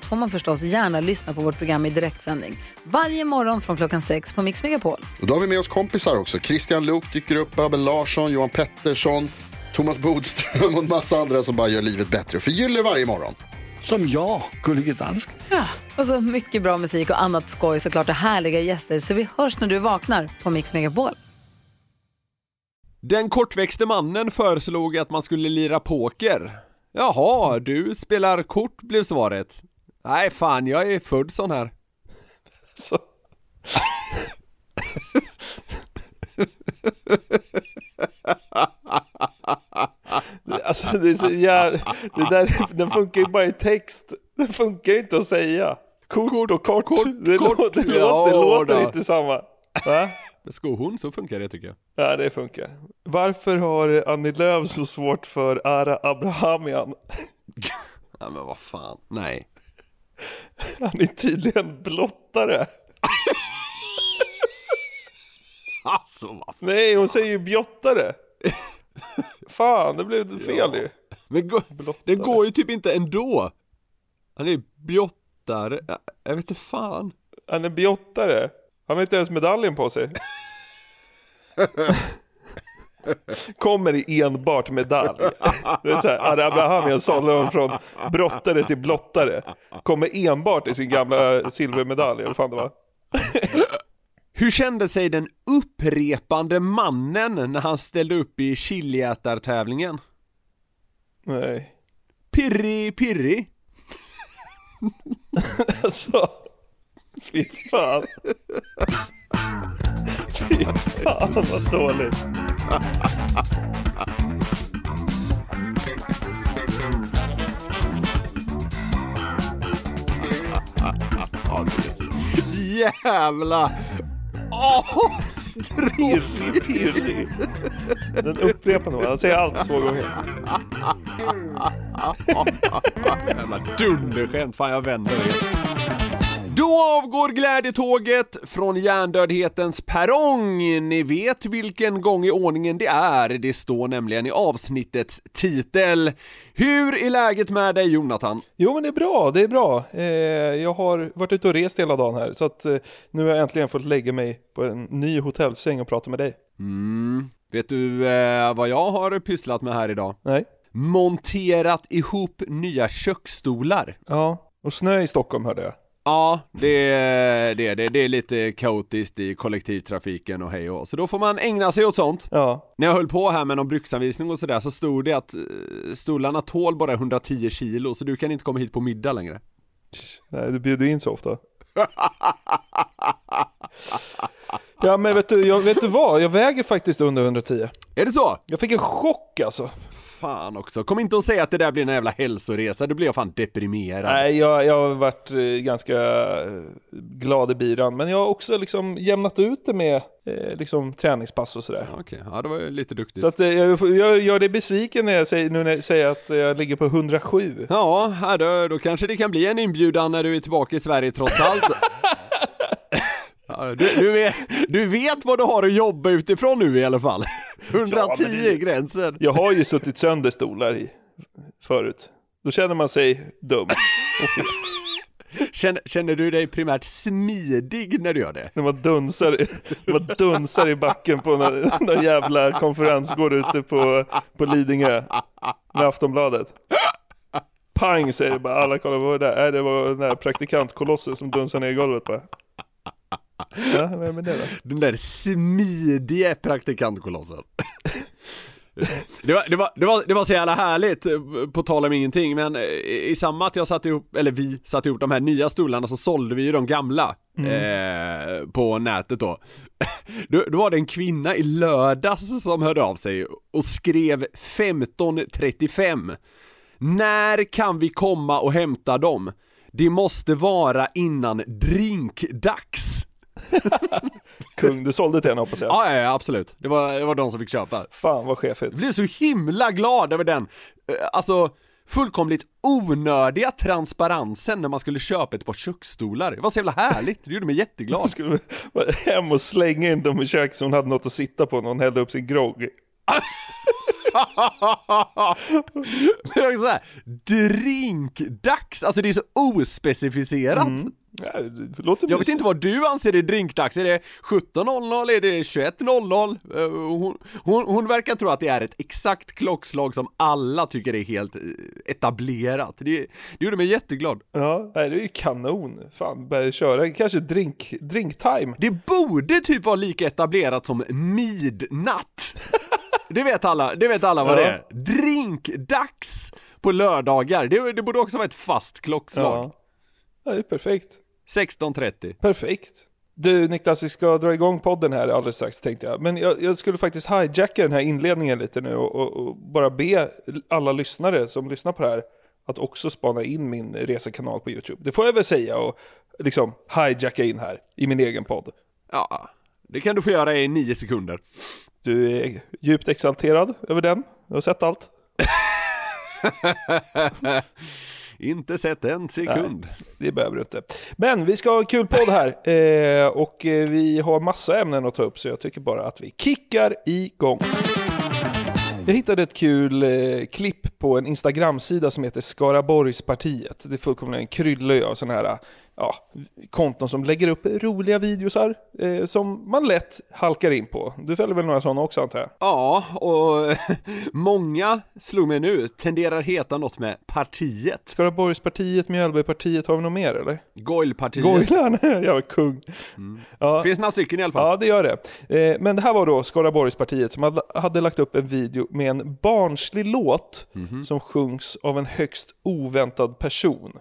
allt får man förstås gärna lyssna på vårt program i direktsändning. Varje morgon från klockan sex på Mix Megapol. Och då har vi med oss kompisar också. Christian Luuk dyker upp, Abel Larsson, Johan Pettersson, Thomas Bodström och en massa andra som bara gör livet bättre och förgyller varje morgon. Som jag, Gullige Dansken. Och så mycket bra musik och annat skoj såklart och härliga gäster. Så vi hörs när du vaknar på Mix Megapol. Den kortväxte mannen föreslog att man skulle lira poker. Jaha, du spelar kort blev svaret. Nej fan, jag är född sån här. Så. Alltså det är så jär... det där, den funkar ju bara i text. Den funkar ju inte att säga. Kort och kort. kort, det, kort. låter, det, Ja, låter, det låter inte samma. Va? Skohorn, så funkar det tycker jag. Ja, det funkar. Varför har Annie Lööf så svårt för Ara Abrahamian? Ja men vad fan, nej. Han är tydligen blottare. Alltså vad Nej, hon säger ju bjottare. Fan, det blev fel ju. Men Blottare. den går ju typ inte ändå. Han är ju bjottare, jag, jag vet inte fan. Han är bjottare. Han har inte ens medaljen på sig. Kommer i enbart medalj. Det är så här, Abrahamian sålde honom från brottare till blottare. Kommer enbart i sin gamla silvermedalj, eller fan det var. Hur kände sig den upprepande mannen när han ställde upp i chiliätartävlingen? Nej. Pirri, pirri. Alltså. Fy fan. Fy fan vad dåligt. Jävla Åh, Pirri, pirri. Den upprepande man. Han säger allt två gånger. Jävla dunderskämt, fan jag vänder det. Då avgår glädjetåget från hjärndödhetens perrong. Ni vet vilken gång i ordningen det är. Det står nämligen i avsnittets titel. Hur är läget med dig Jonathan? Jo men det är bra, det är bra. Eh, jag har varit ute och rest hela dagen här. Så att eh, nu har jag äntligen fått lägga mig på en ny hotellsäng och prata med dig. Mm, vet du eh, vad jag har pysslat med här idag? Nej? Monterat ihop nya köksstolar. Ja. Och snö i Stockholm hörde jag. Ja, det, det, det, det är lite kaotiskt i kollektivtrafiken och hej och så då får man ägna sig åt sånt. Ja. När jag höll på här med någon bruksanvisning och sådär så stod det att eh, stolarna tål bara 110 kilo så du kan inte komma hit på middag längre. Nej, du bjuder in så ofta. Ja men vet du, jag, vet du vad? Jag väger faktiskt under 110. Är det så? Jag fick en chock alltså. Fan också, kom inte och säga att det där blir en jävla hälsoresa, då blir jag fan deprimerad. Nej, jag, jag har varit eh, ganska eh, glad i biran. Men jag har också liksom jämnat ut det med eh, liksom träningspass och sådär. Ja, Okej, ja det var ju lite duktigt. Så att eh, jag, jag gör det besviken när jag säger, nu när jag säger att jag ligger på 107. Ja, då, då kanske det kan bli en inbjudan när du är tillbaka i Sverige trots allt. Ja, du, du, vet, du vet vad du har att jobba utifrån nu i alla fall. 110 men det- är gränsen. Jag har ju suttit sönder stolar i förut. Då känner man sig dum och fet. Känner, känner du dig primärt smidig när du gör det? När man dunsar, när man dunsar i backen på någon, någon jävla konferensgård ute på, på Lidingö med Aftonbladet. Pang säger det bara, alla kollar vad var det där? Äh, det var den där praktikantkolossen som dunsade ner i golvet bara. Ja, är det då? Den där smidiga praktikantkolossen. Det var, det, var, det, var, det var så jävla härligt, på tal om ingenting, men i samma att jag satte ihop, eller vi satte ihop de här nya stolarna så sålde vi ju de gamla eh, på nätet då. då. Då var det en kvinna i lördags som hörde av sig och skrev 1535 När kan vi komma och hämta dem? Det måste vara innan drinkdags. Kung, du sålde till henne hoppas jag. Ja, ja, ja absolut. Det var, det var de som fick köpa. Fan vad chefigt. Jag blev så himla glad över den, eh, alltså fullkomligt onödiga transparensen när man skulle köpa ett par köksstolar. Det var så jävla härligt, det gjorde mig jätteglad. Skulle vara hem och slänga in dem i köket så hon hade något att sitta på när hon hällde upp sin grogg. Så här, drinkdags, alltså det är så ospecificerat. Ja, Jag vet inte vad du anser är drinkdags, är det 17.00, är det 21.00? Eh, Hon, hon, hon verkar tro att det är ett exakt klockslag som alla tycker är helt eh, etablerat. Det, det gjorde mig jätteglad. Ja, det är ju kanon. Fan, börja köra. Kanske drink, drinktime. Det borde typ vara lika etablerat som midnatt. Det vet alla, det vet alla vad det är. Drinkdags på lördagar, det, det borde också vara ett fast klockslag. Ja. Ja, det är perfekt. 16.30. Perfekt. Du Niklas, vi ska dra igång podden här alldeles strax tänkte jag. Men jag, jag skulle faktiskt hijacka den här inledningen lite nu och, och, och bara be alla lyssnare som lyssnar på det här att också spana in min resekanal på YouTube. Det får jag väl säga och liksom hijacka in här i min egen podd. Ja, det kan du få göra i nio sekunder. Du är djupt exalterad över den. Du har sett allt. Inte sett en sekund. Det behöver du inte. Men vi ska ha en kul podd här eh, och eh, vi har massa ämnen att ta upp så jag tycker bara att vi kickar igång. Jag hittade ett kul eh, klipp på en Instagram-sida som heter Skaraborgspartiet. Det är fullkomligen en kryllo av sådana här ja, konton som lägger upp roliga videosar eh, som man lätt halkar in på. Du följer väl några sådana också antar jag? Ja, och många slog mig nu, tenderar heta något med partiet. Skaraborgspartiet, Mjölbypartiet, har vi något mer eller? Goilpartiet. Goilan, jag är kung. Ja. Finns några stycken i alla fall. Ja, det gör det. Eh, men det här var då Skaraborgspartiet som hade, hade lagt upp en video med en barnslig låt som sjungs av en högst oväntad person.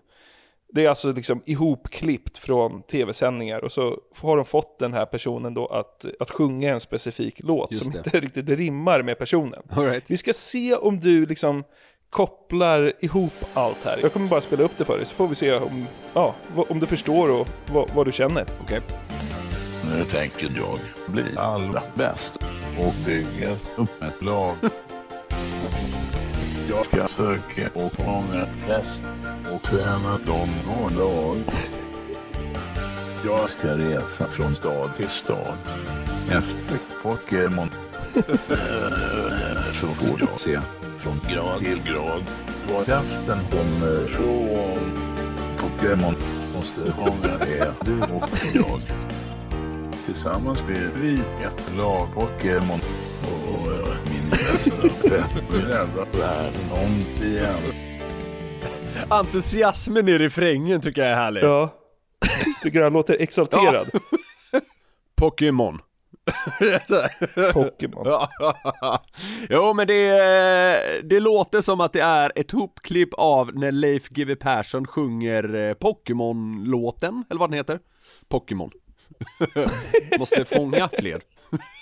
Det är alltså liksom ihopklippt från tv-sändningar och så har de fått den här personen då att, att sjunga en specifik låt Just som det. inte riktigt rimmar med personen. All right. Vi ska se om du liksom kopplar ihop allt här. Jag kommer bara spela upp det för dig så får vi se om, ja, om du förstår och vad, vad du känner. Okej. Nu tänker jag bli allra bäst och bygger upp ett lag. Jag ska söka och fånga fest och träna dem och lag. Jag ska resa från stad till stad efter Pokémon. Så får jag se från grad till grad var kraften kommer från. Pokémon måste fånga det, du och jag. Tillsammans blir vi ett lag Pokémon. Eh, min bästa vän vill rädda världen om igen. Entusiasmen i refrängen tycker jag är härlig. Ja. Tycker han låter exalterad. Pokémon. Pokémon. jo men det, det låter som att det är ett hopklipp av när Leif GW Persson sjunger eh, Pokémon-låten, eller vad den heter. Pokémon. Måste fånga fler.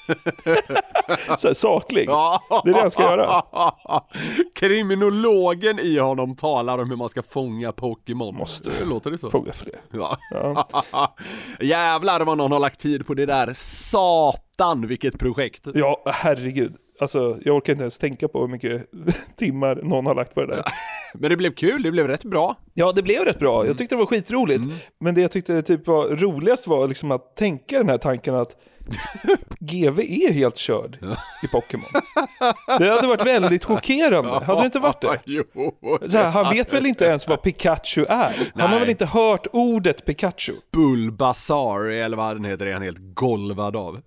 Så här, saklig. Det är det han ska göra. Kriminologen i honom talar om hur man ska fånga Pokémon. Måste. Det låter det så? Fånga fler. Ja. Ja. Jävlar vad någon har lagt tid på det där. Satan vilket projekt. ja, herregud. Alltså, jag orkar inte ens tänka på hur mycket timmar någon har lagt på det där. Men det blev kul, det blev rätt bra. Ja, det blev rätt bra. Mm. Jag tyckte det var skitroligt. Men det jag tyckte typ var roligast var liksom att tänka den här tanken att GV är helt körd i Pokémon. Det hade varit väldigt chockerande, hade det inte varit det? Jo. Här, han vet väl inte ens vad Pikachu är? Han har Nej. väl inte hört ordet Pikachu? Bulbasaur, eller vad den heter, är han helt golvad av.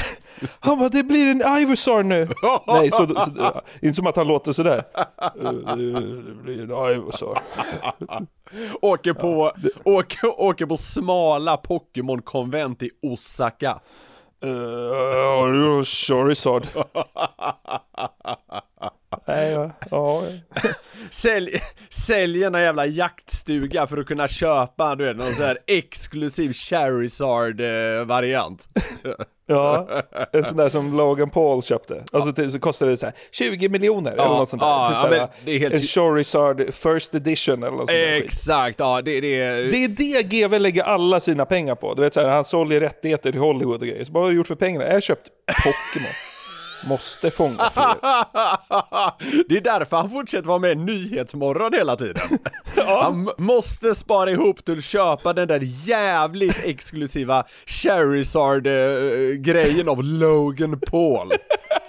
Han bara, det blir en Ivysaur nu. Nej, så, så, inte som att han låter sådär. Eh, Det blir en Ivysaur. Åker på, åker, åker på smala Pokémon-konvent i Osaka. Uh, sorry, Sard. Nej, ja, ja. Sälj, säljer någon jävla jaktstuga för att kunna köpa, du vet, någon sån här exklusiv Charizard-variant. Ja, en sån där som Logan Paul köpte. Alltså typ, så kostade det så här 20 miljoner eller något sånt där. ja, typ ja, så här, det är helt- En Charizard first edition eller något sånt där. Exakt, ja det, det är... Det är det GW lägger alla sina pengar på. Du vet så här, han såljer rättigheter till Hollywood och grejer. Så vad har du gjort för pengarna? Jag har köpt Pokémon. Måste fånga fler. det är därför han fortsätter vara med i Nyhetsmorgon hela tiden. Han m- måste spara ihop till att köpa den där jävligt exklusiva Charizard-grejen av Logan Paul.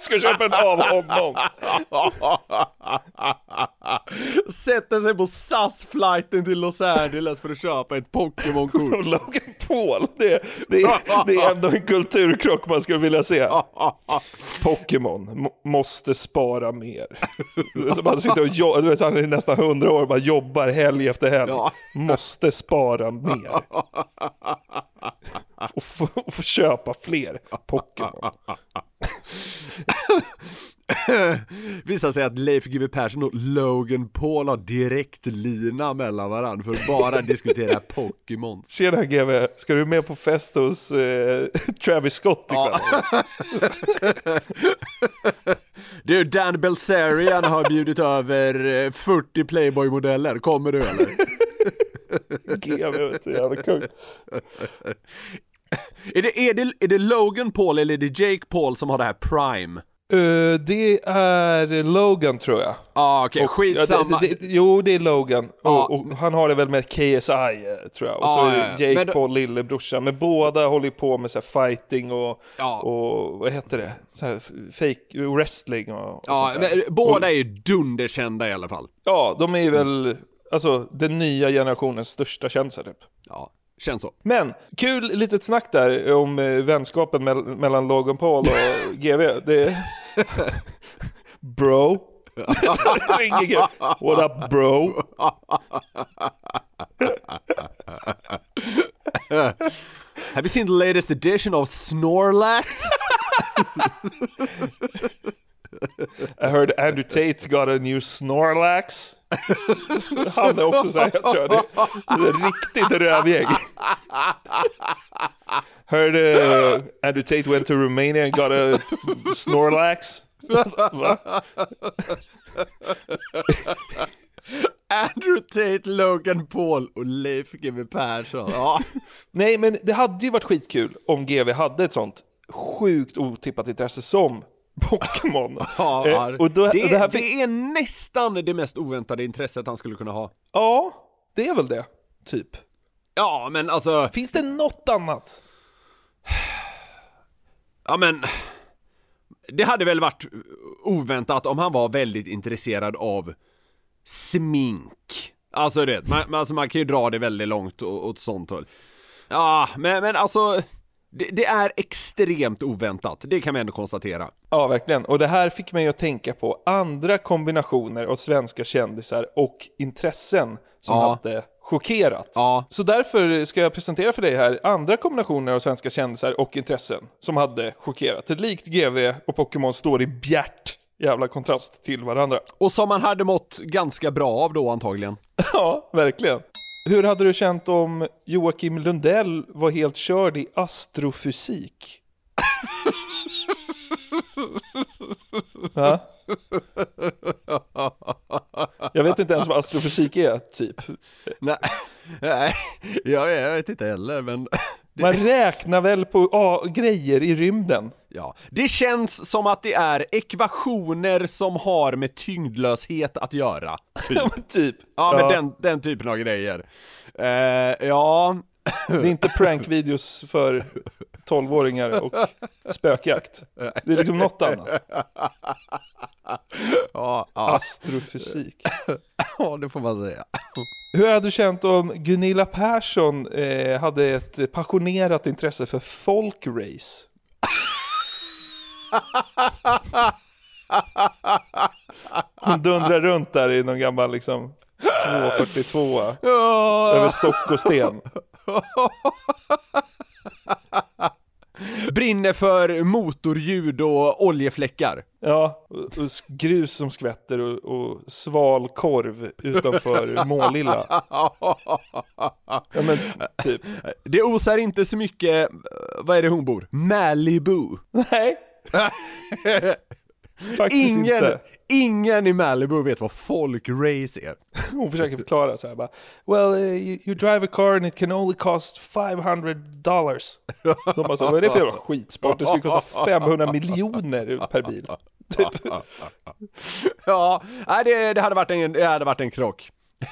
Ska köpa en av honom. Sätter sig på SAS-flighten till Los Angeles för att köpa ett Pokémon-kort. Och Logan Paul, det, det, är, det är ändå en kulturkrock man skulle vilja se. Pokémon, må- måste spara mer. Så man sitter och jo- du vet, han är nästan 100 år och bara jobbar helg efter helg. Måste spara mer. Och få, och få köpa fler Pokémon. Visar sig att Leif GW Persson och Logan Paul har direkt lina mellan varandra för att bara diskutera Pokémon. Tjena GW, ska du med på fest hos eh, Travis Scott ikväll? Du, Dan Belzerian har bjudit över eh, 40 Playboy-modeller, kommer du eller? GW, jävla kung. Är det, är, det, är det Logan Paul eller är det Jake Paul som har det här Prime? Eh, det är Logan tror jag. Ah, okej, Och- skitsamma. Ja, det, det, jo, det är Logan. Ja. Och, och han har det väl med KSI eh, tror jag. Och Ja, så ja, är ja. Jake Men Paul lillebrorsan. Men båda håller ju på med så fighting och, Ja. och vad heter det? Så här fake wrestling och, och ja, båda är ju dunderkända i alla fall. Ja, de är väl alltså den nya generationens största kändisar typ. Ja, känns så. Men kul litet snack där om eh, vänskapen mell- mellan Logan Paul och GV. Det Bro. What up bro? Have you seen the latest edition of Snorlax? I heard Andrew Tate got a new Snorlax. Han är också såhär, jag tror det det är riktigt rövgäng. Heard uh, Andrew Tate went to Romania and got a Snorlax. Andrew Tate, Logan Paul och Leif GW Persson. Ja. Nej men det hade ju varit skitkul om GV hade ett sånt sjukt otippat intresse som Pokémon. Ja, Eh, och då, det, och det här det är nästan det mest oväntade intresset han skulle kunna ha. Ja, det är väl det. Typ. Ja, men alltså, Finns det något annat? ja men Det hade väl varit oväntat om han var väldigt intresserad av smink Alltså det, man, alltså man kan ju dra det väldigt långt åt sånt håll Ja, men, men alltså det, det är extremt oväntat, det kan vi ändå konstatera Ja, verkligen. Och det här fick mig att tänka på andra kombinationer av svenska kändisar och intressen som Ja. hade chockerat. Ja. Så därför ska jag presentera för dig här andra kombinationer av svenska kändisar och intressen som hade chockerat. Likt GV och Pokémon står i bjärt jävla kontrast till varandra. Och som man hade mått ganska bra av då antagligen Ja, verkligen. Hur hade du känt om Joakim Lundell var helt körd i astrofysik? Jag vet inte ens vad astrofysik är, typ. Nej, nej jag, jag vet inte heller men Man räknar väl på ah, grejer i rymden? Ja, det känns som att det är ekvationer som har med tyngdlöshet att göra. Ja, men typ. Ja, men den, den typen av grejer. Eh, ja, Det är inte prankvideos för 12-åringar och spökjakt. Det är liksom något annat. ja, ja, Astrofysik. ja, det får man säga. Hur hade du känt om Gunilla Persson eh, hade ett passionerat intresse för folkrace? Hon dundrar runt där i någon gammal liksom 242 över stock och sten. brinner för motorljud och oljefläckar. Ja, och, grus som skvätter och, och sval korv utanför Målilla. Ja men typ. Det osar inte så mycket, vad är det hon bor? Malibu. Nej. Faktiskt Ingen, inte. ingen i Malibu vet vad folkrace är. Hon försöker förklara så här bara. Well, uh, you, you drive a car and it can only cost 500 dollars. De bara så, vad är det för jävla skitsport? Det skulle kosta 500 miljoner per bil. Typ. Ja, det, det, hade varit en, det hade varit en krock.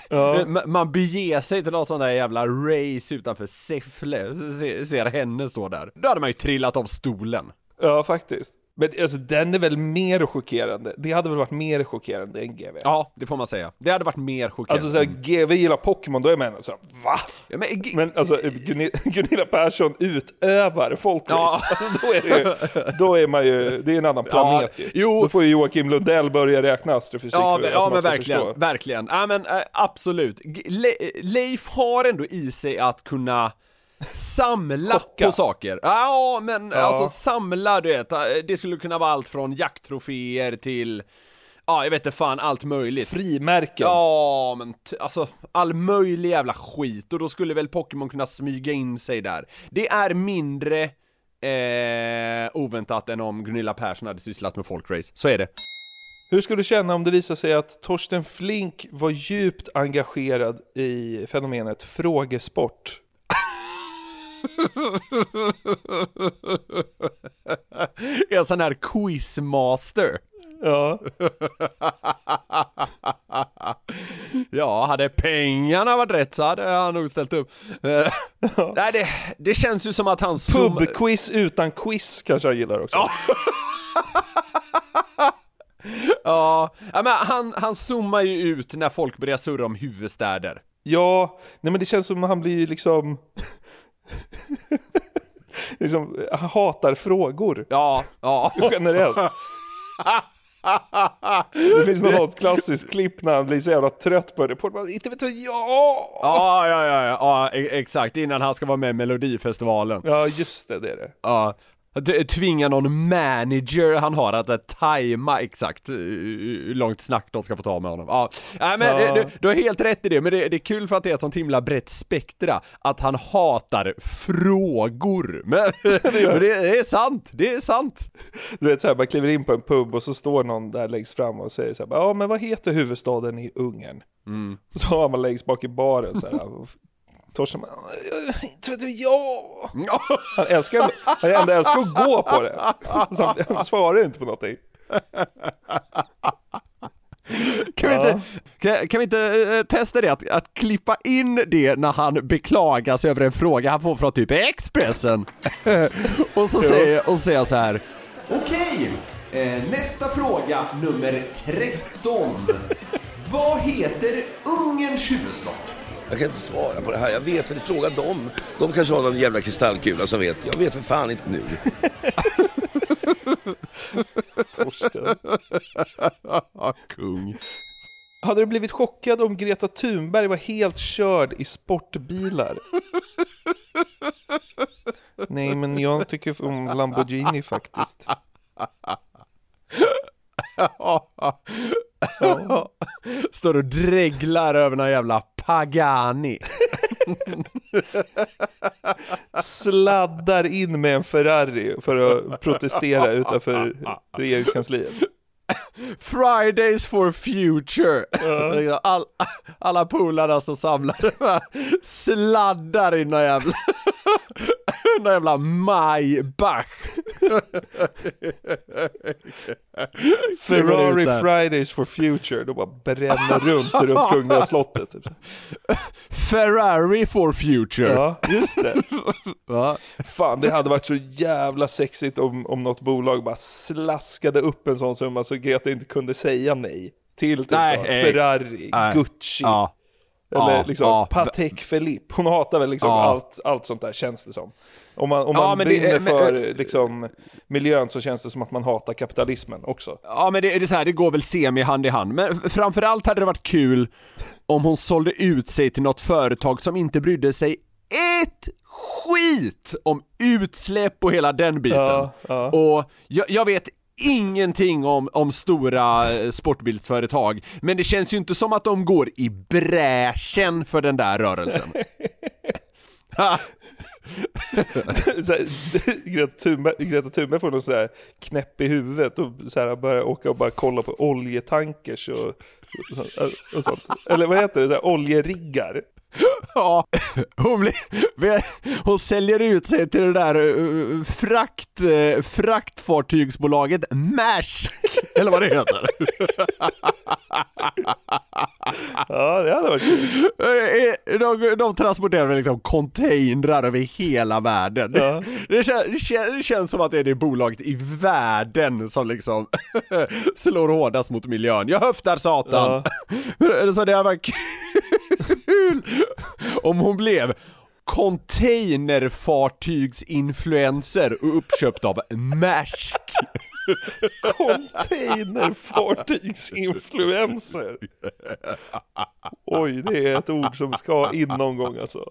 Ja. Ma- Man beger sig till något sånt där jävla race utanför Säffle, ser, ser henne stå där. Då hade man ju trillat av stolen. Ja, faktiskt. Men alltså den är väl mer chockerande. Det hade väl varit mer chockerande än GV. Ja, det får man säga. Det hade varit mer chockerande. Alltså såhär, GV gillar Pokémon, då är man såhär, va? Ja, men, Men alltså Gunilla, Gunilla Persson utövar folkrace. Ja. Alltså, då, är det ju, då är man ju, det är en annan planet Ja, ju. jo. Då får ju Joakim Lundell börja räkna astrofysik Ja, för men, ja men verkligen, förstå. verkligen. Ja men äh, absolut. Le Leif har ändå i sig att kunna samla Chocka. på saker. Ja men Ja. alltså samla du vet, äh, det skulle kunna vara allt från jakttroféer till, ja jag vet inte fan allt möjligt. Frimärken. Ja men alltså all möjlig jävla skit och då skulle väl Pokémon kunna smyga in sig där. Det är mindre eh, oväntat än om Gunilla Persson hade sysslat med folkrace, så är det. Hur skulle du känna om det visar sig att Torsten Flink var djupt engagerad i fenomenet frågesport? En sån här quizmaster. Ja. Ja, hade pengarna varit rätt så hade han nog ställt upp. Eh, Nej, det, det känns ju som att han Pubquiz utan quiz kanske han gillar också. Ja, ja men han, han zoomar ju ut när folk börjar surra om huvudstäder. Ja, nej men det känns som att han blir liksom... liksom, hatar frågor Ja, ja. generellt. Det finns något klassiskt klipp när han blir så jävla trött på report. Bara, Inte vet jag, ja! Ja, ja, ja, ja, e- exakt, innan han ska vara med i Melodifestivalen. Ja, just det, det är det. Ja, tvinga någon manager han har att eh, tajma exakt eh, hur långt snack de ska få ta med honom. Ja, Nej, men Ja. Du, du har helt rätt i det, men det, det är kul för att det är ett sånt himla brett spektra, att han hatar frågor. Men det, det är sant, det är sant. Du vet såhär, man kliver in på en pub och så står någon där längst fram och säger såhär, ja men vad heter huvudstaden i Ungern? Och så har man längst bak i baren såhär, Torsten bara, inte vet jag. Han älskar, han ändå älskar att gå på det. Så han, svarar inte på någonting. Kan vi inte, kan, kan vi inte eh, testa det, att, att klippa in det när han beklagar sig över en fråga han får från typ Expressen? och så säger, och så säger så här. Okej, eh, nästa fråga nummer 13. Vad heter Ungerns huvudstad? Jag kan inte svara på det här. Jag vet väl, fråga dem. De kanske har någon jävla kristallkula som vet. Jag vet för fan inte nu. Torsten. Kung. Hade du blivit chockad om Greta Thunberg var helt körd i sportbilar? Nej, men jag tycker om Lamborghini faktiskt. Står och dreglar över någon jävla Pagani. Sladdar in med en Ferrari för att protestera utanför regeringskansliet. Fridays for future! All, alla polarna som samlade sladdar i någon jävla, någon jävla Maybach. Ferrari. Fridays for future, de bara bränner runt runt Kungliga slottet. Typ. Ferrari for future. Ja, just det. Ja. Fan, det hade varit så jävla sexigt om, om något bolag bara slaskade upp en sån summa så Greta inte kunde säga nej. Till typ Nej, så. Ferrari, Nej. Gucci, Ja. eller Ja, liksom ja. Patek Philippe. Hon hatar väl liksom Ja. allt, allt sånt där känns det som. Om man, om Ja, man men det- brinner men- för liksom, miljön så känns det som att man hatar kapitalismen också. Ja men det, det är så här, det går väl semi hand i hand, men framförallt hade det varit kul om hon sålde ut sig till något företag som inte brydde sig ett skit om utsläpp och hela den biten. Ja, ja. Och jag, jag vet ingenting om, om stora eh, sportbildsföretag, men det känns ju inte som att de går i bräschen för den där rörelsen. Så här, Greta Thunberg, Greta Thunberg får någon sån här knäpp i huvudet och så här börjar åka och bara kolla på oljetankers och, och, sånt, och sånt. Eller vad heter det? Så här, oljeriggar. ja, hon, blir, hon säljer ut sig till det där uh, frakt, uh, fraktfartygsbolaget Maersk, eller vad det heter. Ja, det hade varit kul. Eh, de, de transporterar liksom containrar över hela världen. Ja. Det, kän, det, kän, det känns som att det är det bolaget i världen som liksom slår hårdast mot miljön. Jag höftar satan! Så det hade varit kul om hon blev containerfartygsinfluencer och uppköpt av Maersk. Containerfartygsinfluencer. Oj, det är ett ord som ska in någon gång alltså.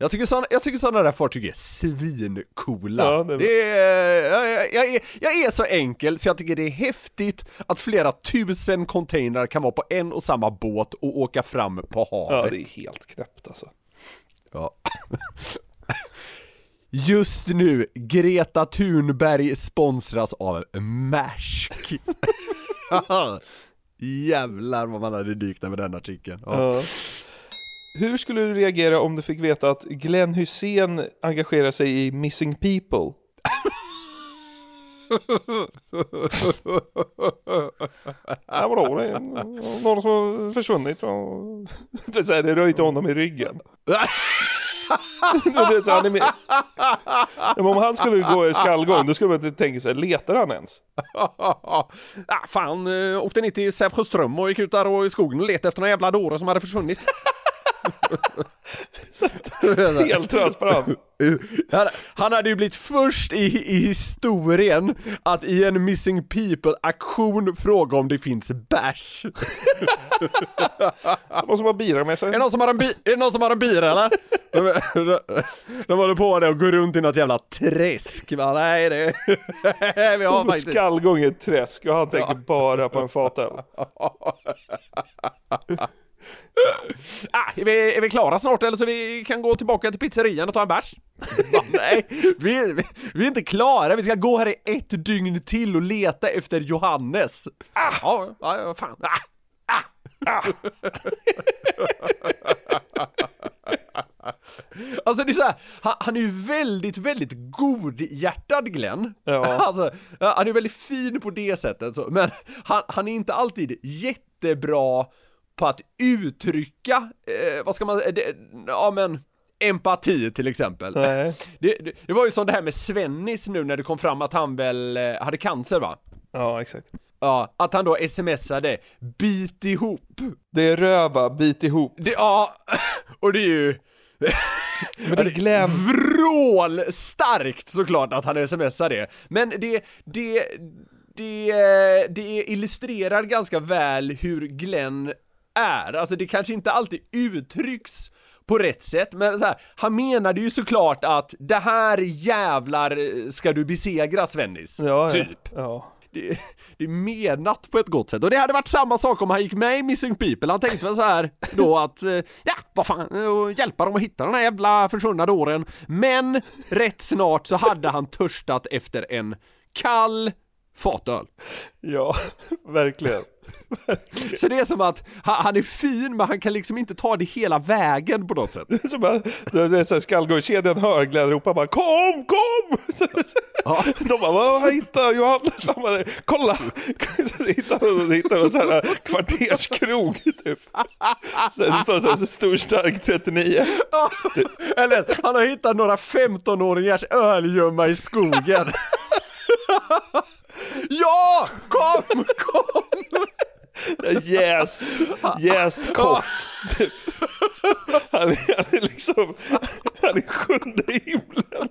Jag tycker såna, jag tycker såna där fartyg är svincoola. Ja, det är bra. det är, jag, jag, jag, är, jag är så enkel så jag tycker det är häftigt att flera tusen containrar kan vara på en och samma båt och åka fram på Ja, havet. det är helt knäppt alltså. Ja. Just nu, Greta Thunberg sponsras av Maersk. Jävlar vad man hade dykt över den artikeln. Ja. Ja. Hur skulle du reagera om du fick veta att Glenn Hussein engagerar sig i Missing People? Ja, vadå? Det är någon som har försvunnit och... Det är så här, det honom i ryggen. Så han är med... Men om han skulle gå i skallgång, då skulle man inte tänka sig, letar han ens? ah, fan, eh, åkte ner till Sävsjöström och gick ut där och i skogen och letade efter några jävla dåre som hade försvunnit. Helt transparent. Han, hade ju blivit först i, i historien att i en Missing People-aktion fråga om det finns bärs. Någon som har bilar med sig? Är det någon som har en, bi- är någon som har en bil eller? De, de, de håller på det och går runt i något jävla träsk va? Nej det... Vi har faktiskt... skallgång i ett träsk och han tänker bara på en fatöl. Är, vi, är vi klara snart eller så vi kan gå tillbaka till pizzerian och ta en bärs? Nej, vi, vi, vi är inte klara, vi ska gå här i ett dygn till och leta efter Johannes. Ah, ja, ja, fan. Ah, ah, ah. Alltså det är så här, han, han är ju väldigt, väldigt godhjärtad Glenn. Ja. Alltså, han är väldigt fin på det sättet så, men han, han är inte alltid jättebra på att uttrycka, eh, vad ska man säga, det- ja men empati till exempel. Det, det, det var ju som det här med Svennis nu när det kom fram att han väl eh, hade cancer va? Ja, exakt. Ja, att han då smsade 'Bit ihop' Det är röva, bit ihop. det, Ja, och det är ju Men det är Glenn. vrål starkt såklart att han smsar det. Men det, det, det, det illustrerar ganska väl hur Glenn är. Alltså det kanske inte alltid uttrycks på rätt sätt, men så här, han menade ju såklart att det här jävlar ska du besegra Svennis. Ja, typ. Ja. ja. Det, det är menat på ett gott sätt och det hade varit samma sak om han gick med i Missing People, han tänkte väl så här då att, eh, ja vad fan, eh, hjälpa dem att hitta den här jävla försvunna dåren. Men rätt snart så hade han törstat efter en kall fatöl. ja, verkligen. Så det är som att han, han är fin men han kan liksom inte ta det hela vägen på något sätt. Så bara, du vet såhär, skallgångskedjan hör Glenn ropa bara Kom, kom! Ja. De bara, vad hittar Johannes? Han bara, kolla! Så hittar de hittar de så här kvarterskrog typ. Så det står så här, så stor stark 39. Eller han har hittat några 15-åringars ölgömma i skogen. Ja! Kom! Kom! Jäst, jäst koff. Typ. Han, är, han är liksom, han är sjunde himlen.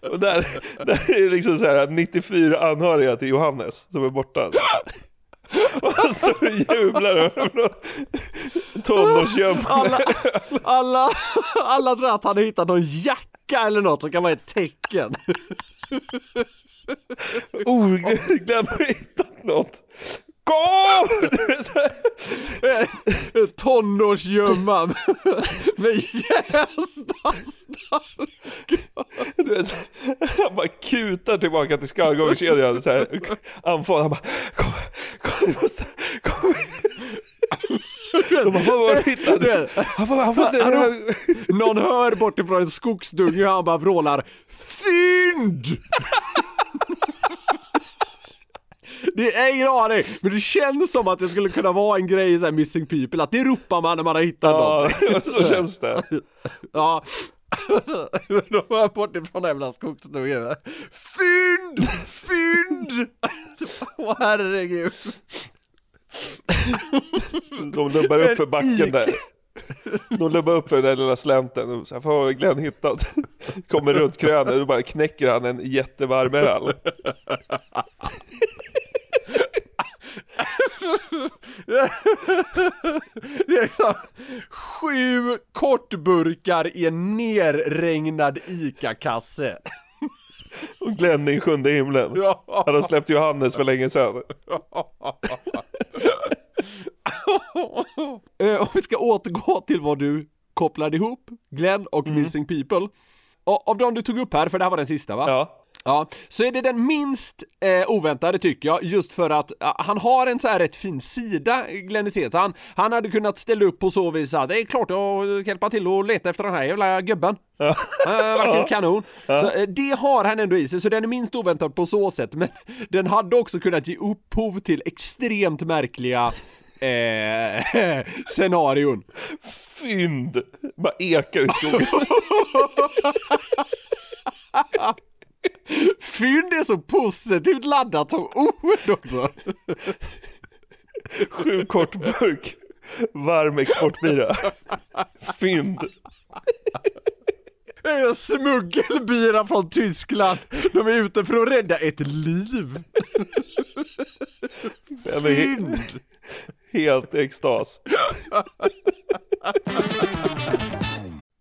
Och där, där är liksom så här 94 anhöriga till Johannes som är borta. Och han står och jublar över någon tonårsgömma. Alla, alla, alla tror att han har hittat någon jacka eller något som kan vara ett tecken. Oh, Glenn har hittat något. Kom! Du vet, så här. Tonårsgömma med jästa stark. Du vet, han bara kutar tillbaka till skallgångskedjan så här. Andfådd, han bara kom, kom, du måste, kom. De bara, vad var det du hittade? Han bara, han får inte, Någon hör bortifrån en skogsdunge hur han bara vrålar Fynd! Det är ingen aning, men det känns som att det skulle kunna vara en grej i så här Missing People, att det ropar man när man har hittat ja, något. så känns det. Ja. De hör bortifrån den jävla skogsdungen. Fynd! Fynd! Åh herregud. De lubbar upp för En backen där. De lubbar upp för den där lilla slänten. Och så här, har Glenn hittat? Kommer runt krönet och bara knäcker han en jättevarm öl. Det är liksom sju kortburkar i en nerregnad ICA-kasse. Och Glenn i sjunde himlen. Ja. Han har släppt Johannes för länge sedan. Eh, Om vi ska återgå till vad du kopplade ihop, Glenn och Missing People. Och av de du tog upp här, för det här var den sista va? Ja. Ja, så är det den minst eh, oväntade tycker jag, just för att ja, han har en så här rätt fin sida, Glenn Hysén. Han, han hade kunnat ställa upp på så vis att det är klart jag kan hjälpa till och leta efter den här jävla gubben. Ja. verkar ju kanon. Så, eh, det har han ändå i sig, så den är minst oväntad på så sätt, men den hade också kunnat ge upphov till extremt märkliga eh, scenarion. Fynd! Bara ekar i skogen. Fynd är så positivt laddat som ord också. Sju kort burk varm exportbira. Fynd. Smuggelbira från Tyskland. De är ute för att rädda ett liv. Fynd! helt extas.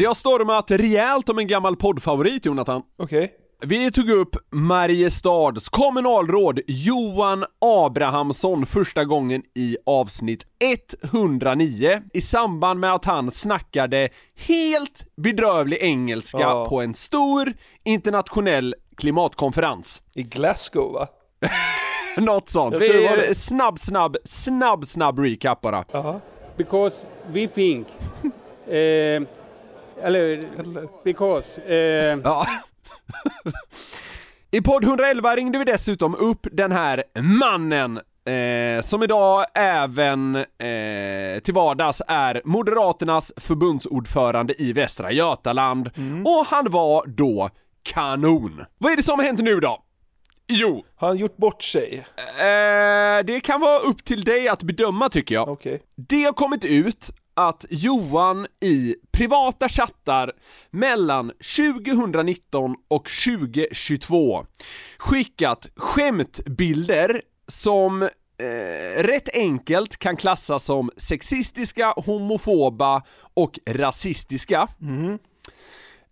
Det har stormat rejält om en gammal poddfavorit, Jonathan. Okej. Vi tog upp Mariestads kommunalråd Johan Abrahamsson första gången i avsnitt 109 i samband med att han snackade helt bedrövlig engelska Ja. på en stor internationell klimatkonferens. I Glasgow va? Något sånt. Vi, det. snabb, snabb, snabb, snabb recap bara. Jaha. because we think uh, Eller, because. Eh, Ja. I podd 111 ringde vi dessutom upp den här mannen eh, som idag även eh, till vardags är Moderaternas förbundsordförande i Västra Götaland och han var då kanon. Vad är det som har hänt nu då? Jo. Har han gjort bort sig? Eh, det kan vara upp till dig att bedöma tycker jag. Okej. Det har kommit ut att Johan i privata chattar mellan 2019 och 2022 skickat skämtbilder som eh, rätt enkelt kan klassas som sexistiska, homofoba och rasistiska.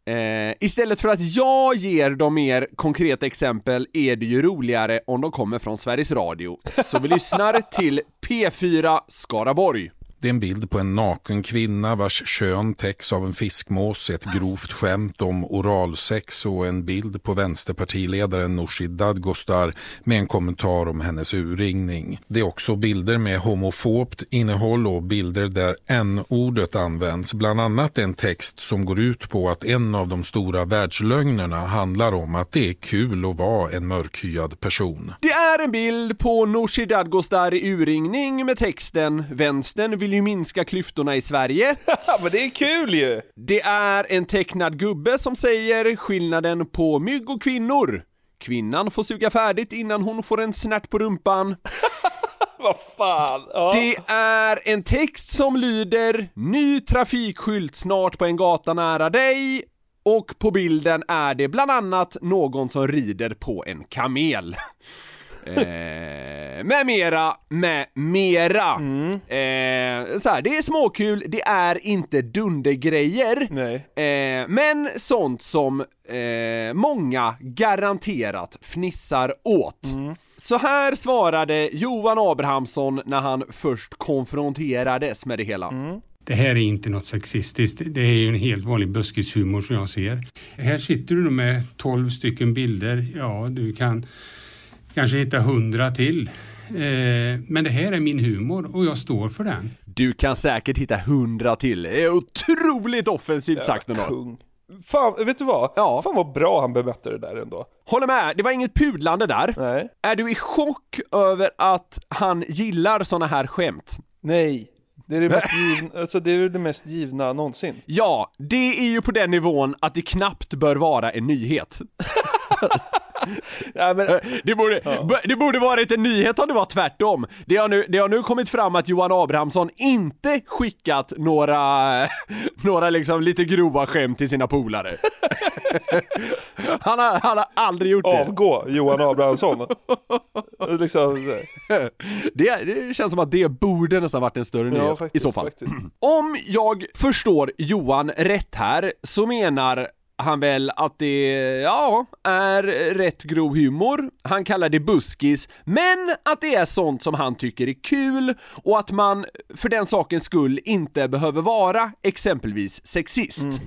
Eh, istället för att jag ger de mer konkreta exempel är det ju roligare om de kommer från Sveriges Radio. Så vi lyssnar till P4 Skaraborg. Det är en bild på en naken kvinna vars kön täcks av en fiskmås, ett grovt skämt om oralsex och en bild på vänsterpartiledaren Nooshi Dadgostar med en kommentar om hennes urringning. Det är också bilder med homofobt innehåll och bilder där n-ordet används. Bland annat en text som går ut på att en av de stora världslögnerna handlar om att det är kul att vara en mörkhyad person. Det är en bild på Nooshi Dadgostar i urringning med texten “Vänstern vill ju minska klyftorna i Sverige”. Men det är kul ju! Det är en tecknad gubbe som säger skillnaden på mygg och kvinnor. Kvinnan får suga färdigt innan hon får en snärt på rumpan. Vad fan! Ja. Det är en text som lyder “Ny trafikskylt snart på en gata nära dig” och på bilden är det bland annat någon som rider på en kamel. Eh, med mera, med mera. Eh, så här, det är småkul, det är inte dundergrejer, eh, men sånt som eh, många garanterat fnissar åt. Så här svarade Johan Abrahamsson när han först konfronterades med det hela. Det här är inte något sexistiskt. Det är ju en helt vanlig buskishumor som jag ser. Här sitter du med 12 stycken bilder. Ja, du kan kanske hitta 100 till. Eh, men det här är min humor och jag står för den. Du kan säkert hitta hundra till. Det är otroligt offensivt sagt ändå. kung. Fan, vet du vad? Ja. Fan vad bra han bemötte det där ändå. Håller med, det var inget pudlande där. Nej. Är du i chock över att han gillar såna här skämt? Nej. Det är det mest givna, alltså det är det mest givna någonsin. Ja, det är ju på den nivån att det knappt bör vara en nyhet. Ja, men, Det borde, b- det borde varit en nyhet om det var tvärtom. Det har, nu, det har nu kommit fram att Johan Abrahamsson inte skickat några, några liksom lite grova skämt till sina polare. Han har, han har aldrig gjort det. avgå Johan Abrahamsson. liksom, det. Det känns som att det borde nästan varit en större Ja, nyhet faktiskt, i så fall. faktiskt. Om jag förstår Johan rätt här så menar han väl att det, ja, är rätt grov humor, han kallar det buskis, men att det är sånt som han tycker är kul och att man för den sakens skull inte behöver vara exempelvis sexist. Mm.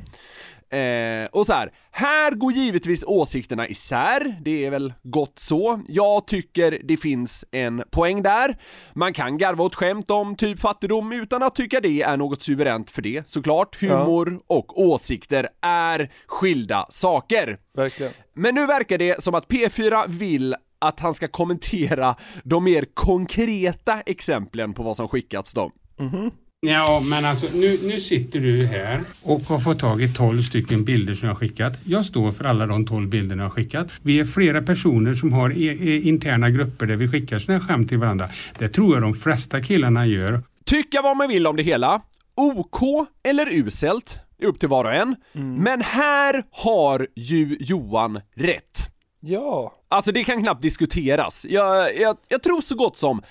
Eh, och så här, här går givetvis åsikterna isär, det är väl gott så. Jag tycker det finns en poäng där. Man kan garva åt skämt om typ fattigdom utan att tycka det är något suveränt för det, såklart. Humor och åsikter är skilda saker. verkligen. Men nu verkar det som att P4 vill att han ska kommentera de mer konkreta exemplen på vad som skickats då. Ja, men alltså nu, nu sitter du här och har fått tag i 12 stycken bilder som jag har skickat. Jag står för alla de 12 bilderna jag har skickat. Vi är flera personer som har e- e- interna grupper där vi skickar såna här skämt till varandra. Det tror jag de flesta killarna gör. Tycka vad man vill om det hela. OK eller uselt, upp till var och en. Men här har ju Johan rätt. Ja. Alltså det kan knappt diskuteras. Jag, jag, jag tror så gott som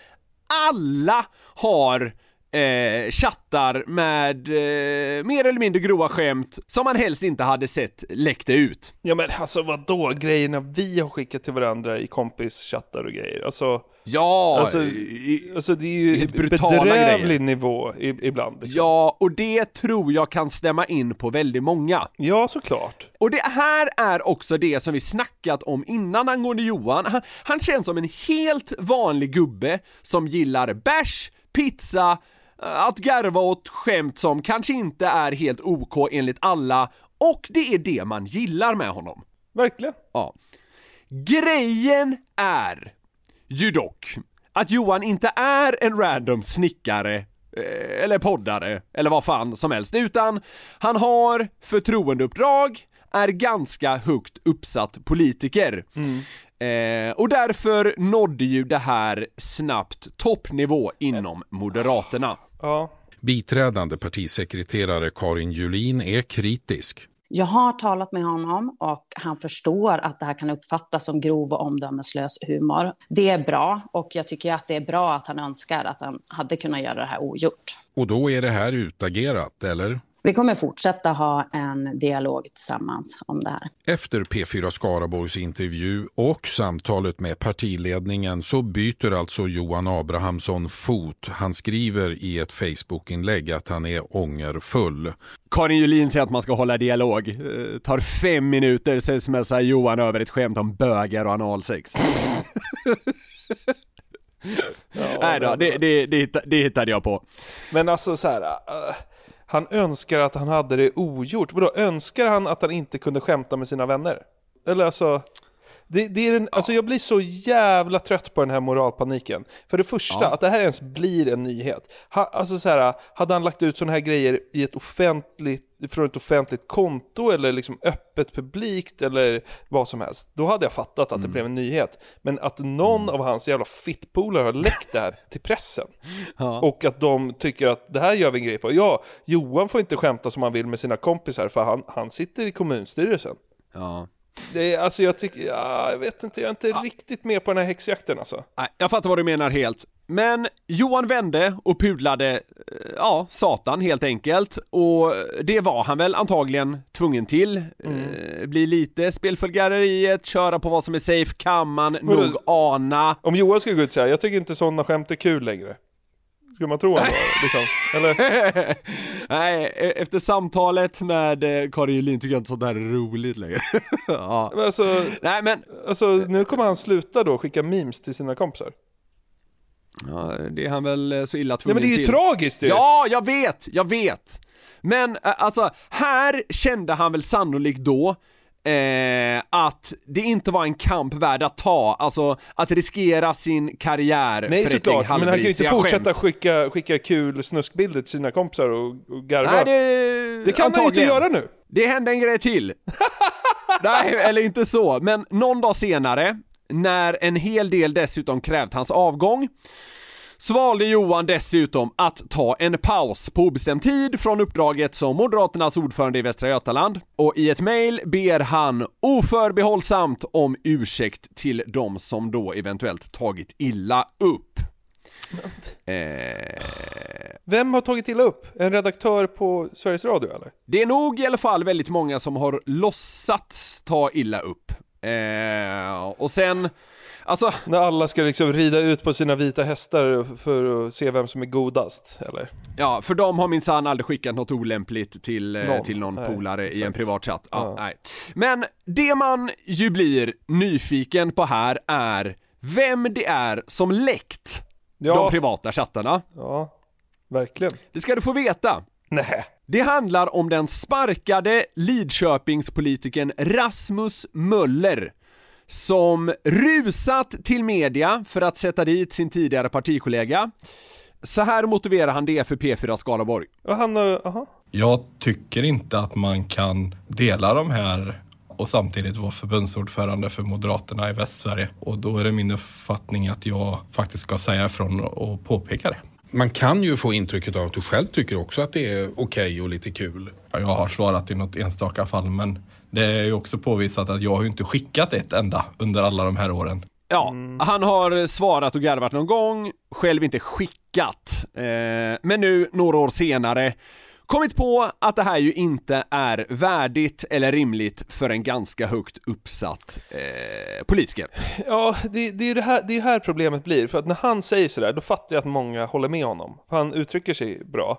alla har eh, chattar med eh, mer eller mindre grova skämt som man helst inte hade sett läckte ut. Ja men alltså vad då grejerna vi har skickat till varandra i kompischattar och grejer. Alltså, Ja, alltså, i- alltså det är ju bedrövlig grejer. nivå i, ibland. Liksom. Ja, och det tror jag kan stämma in på väldigt många. Ja, såklart. Och det här är också det som vi snackat om innan angående Johan. Han, han känns som en helt vanlig gubbe som gillar bärs, pizza, att garva åt skämt som kanske inte är helt OK enligt alla och det är det man gillar med honom. Verkligen. Ja. Grejen är ju dock att Johan inte är en random snickare eh, eller poddare eller vad fan som helst utan han har förtroendeuppdrag, är ganska högt uppsatt politiker. Eh, och därför nådde ju det här snabbt toppnivå inom Moderaterna. Ja. Biträdande partisekreterare Karin Julin är kritisk. Jag har talat med honom och han förstår att det här kan uppfattas som grov och omdömeslös humor. Det är bra och jag tycker att det är bra att han önskar att han hade kunnat göra det här ogjort. Och då är det här utagerat, eller? Vi kommer fortsätta ha en dialog tillsammans om det här. Efter P4 Skaraborgs intervju och samtalet med partiledningen så byter alltså Johan Abrahamsson fot. Han skriver i ett Facebookinlägg att han är ångerfull. Karin Julin säger att man ska hålla dialog. Eh, tar fem minuter, så smsar Johan över ett skämt om bögar och analsex. Nej då, det, det, det, det hittade jag på. Men alltså så här. äh, han önskar att han hade det ogjort. Vadå, önskar han att han inte kunde skämta med sina vänner? Eller alltså... Det, det är en, alltså jag blir så jävla trött på den här moralpaniken. För det första, Ja. att det här ens blir en nyhet. Ha, alltså så här, hade han lagt ut sådana här grejer i ett offentligt, från ett offentligt konto eller liksom öppet publikt eller vad som helst, då hade jag fattat att det blev en nyhet. Men att någon av hans jävla fittpolare har läckt det här till pressen. Ja. Och att de tycker att det här gör vi en grej på. Ja, Johan får inte skämta som han vill med sina kompisar för han, han sitter i kommunstyrelsen. Ja. Det är, alltså jag tycker, ja, jag vet inte, jag är inte riktigt med på den här häxjakten alltså. Nej, jag fattar vad du menar helt. Men Johan vände och pudlade, eh, ja, Satan helt enkelt. Och det var han väl antagligen tvungen till. Eh, bli lite spelfulgäreriet, köra på vad som är safe kan man nog ana. Om Johan skulle gå ut och säga, jag tycker inte sådana skämt är kul längre. Skulle man tro honom liksom? Eller? Nej, e- efter samtalet med eh, Karin Julin tycker jag inte sånt där är roligt längre. ja. Men alltså, Nej men, alltså, nu kommer han sluta då skicka memes till sina kompisar. ja, det är han väl eh, så illa tvungen men det är ju till. tragiskt ju! Ja, jag vet, jag vet! Men eh, alltså, här kände han väl sannolikt då eh, att det inte var en kamp värd att ta, alltså att riskera sin karriär Nej för ett såklart, men han kan ju inte fortsätta skämt. skicka, skicka kul snuskbilder till sina kompisar och, och garva. Nej, det, Det kan han ju inte antagligen. göra nu! Det hände en grej till. Nej, eller inte så, men någon dag senare, när en hel del dessutom krävt hans avgång, så valde Johan dessutom att ta en paus på obestämd tid från uppdraget som Moderaternas ordförande i Västra Götaland och i ett mejl ber han oförbehållsamt om ursäkt till de som då eventuellt tagit illa upp. Eh, Vem har tagit illa upp? En redaktör på Sveriges Radio eller? Det är nog i alla fall väldigt många som har låtsats ta illa upp. Eh, och sen, alltså, När alla ska liksom rida ut på sina vita hästar för att se vem som är godast, eller? ja, för de har minsann aldrig skickat något olämpligt till, eh, Någon. till någon Nej, polare i en exakt. privat chatt. Ja, Ja. Nej. Men det man ju blir nyfiken på här är vem det är som läckt Ja. de privata chattarna. Ja, verkligen. Det ska du få veta. Nej. Det handlar om den sparkade Lidköpingspolitiken Rasmus Möller som rusat till media för att sätta dit sin tidigare partikollega. Så här motiverar han det för P4 Skaraborg. Och han, aha. Jag tycker inte att man kan dela de här och samtidigt vara förbundsordförande för Moderaterna i Västsverige. Och då är det min uppfattning att jag faktiskt ska säga ifrån och påpeka det. Man kan ju få intrycket av att du själv tycker också att det är okej och lite kul. Ja, Jag har svarat i något enstaka fall men det är ju också påvisat att jag har ju inte skickat ett enda under alla de här åren. Ja, han har svarat och garvat någon gång, själv inte skickat. Eh, men nu, några år senare, kommit på att det här ju inte är värdigt eller rimligt för en ganska högt uppsatt eh, politiker. Ja, det, det är ju det här, det är här problemet blir. För att när han säger sådär, då fattar jag att många håller med honom. För han uttrycker sig bra.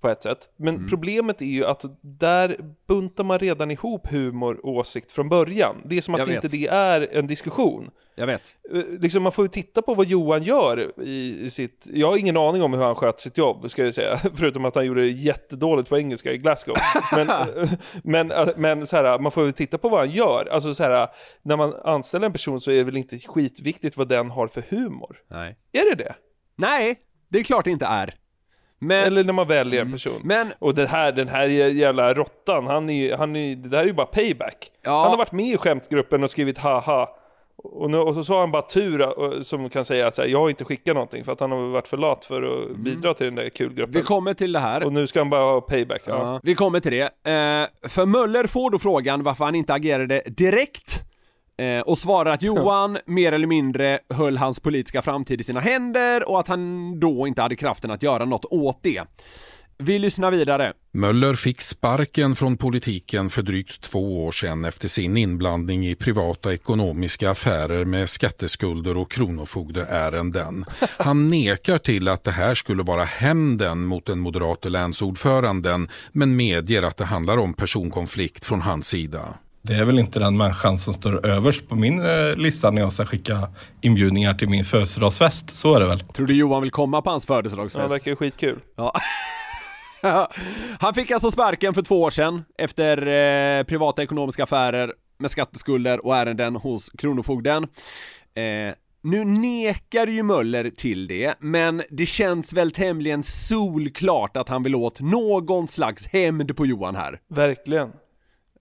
På ett sätt. Men Mm. problemet är ju att där buntar man redan ihop humor och åsikt från början. Det är som att inte det är en diskussion. Jag vet. Eh, Liksom man får ju titta på vad Johan gör i sitt... Jag har ingen aning om hur han sköt sitt jobb, ska jag säga. Förutom att han gjorde det jättedåligt på engelska i Glasgow. Men, men, eh, men så här, man får ju titta på vad han gör. Alltså så här, när man anställer en person så är det väl inte skitviktigt vad den har för humor? Nej. Är det det? Nej, det är klart det inte är. Men, Eller när man väljer en person. Men, och det här, den här jävla råttan, han är han är, det där är ju bara payback. Ja. Han har varit med i skämtgruppen och skrivit haha. Och, nu, och så, så har han bara tur som kan säga att här, jag har inte skickat någonting för att han har varit för lat för att bidra till den där kulgruppen. vi kommer till det här. Och nu ska han bara ha payback. Ja. Ja. Vi kommer till det. Eh, för Möller får då frågan varför han inte agerade direkt eh, och svarar att Johan mer eller mindre höll hans politiska framtid i sina händer och att han då inte hade kraften att göra något åt det. Vi lyssnar vidare. Möller fick sparken från politiken för drygt två år sedan efter sin inblandning i privata ekonomiska affärer med skatteskulder och kronofogdeärenden. Han nekar till att det här skulle vara hämnden mot den moderate länsordföranden men medger att det handlar om personkonflikt från hans sida. Det är väl inte den människan som står överst på min eh, lista när jag ska skicka inbjudningar till min födelsedagsfest. Så är det väl. Tror du Johan vill komma på hans Ja, födelsedagsfest? det verkar ju skitkul. Ja. Han fick alltså sparken för två år sedan efter eh, privata ekonomiska affärer med skatteskulder och ärenden hos Kronofogden. Eh, nu nekar ju Möller till det, men det känns väl tämligen solklart att han vill åt någon slags hämnd på Johan här. Verkligen.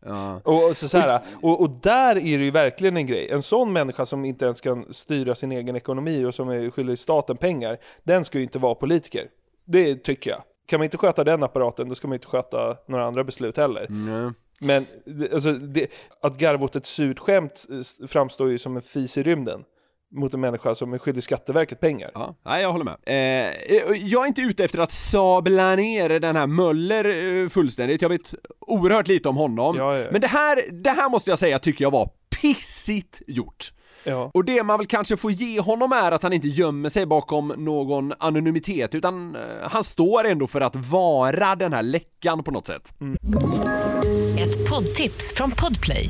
Ja. Och, och, så, så här, och, och där är det ju verkligen en grej. En sån människa som inte ens kan styra sin egen ekonomi och som är skyldig staten pengar, den ska ju inte vara politiker. Det tycker jag. Kan man inte sköta den apparaten, då ska man inte sköta några andra beslut heller. Mm. Men alltså, det, att garva åt ett surt skämt eh, framstår ju som en fis i rymden. Mot en människa som är skyldig Skatteverket pengar. Ja, nej, jag håller med. Eh, jag är inte ute efter att sabla ner den här Möller eh, fullständigt, jag vet oerhört lite om honom. Ja, ja, ja. Men det här, det här måste jag säga tycker jag var pissigt gjort. Ja. Och det man väl kanske får ge honom är att han inte gömmer sig bakom någon anonymitet, utan eh, han står ändå för att vara den här läckan på något sätt. Ett poddtips från Podplay.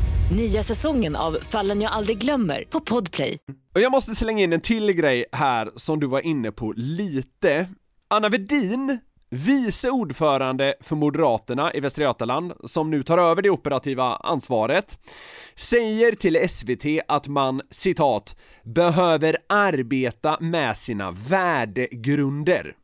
Nya säsongen av Fallen jag aldrig glömmer på Podplay. Och jag måste slänga in en till grej här som du var inne på lite. Anna Vedin, vice ordförande för Moderaterna i Västra Götaland, som nu tar över det operativa ansvaret, säger till SVT att man, citat, behöver arbeta med sina värdegrunder.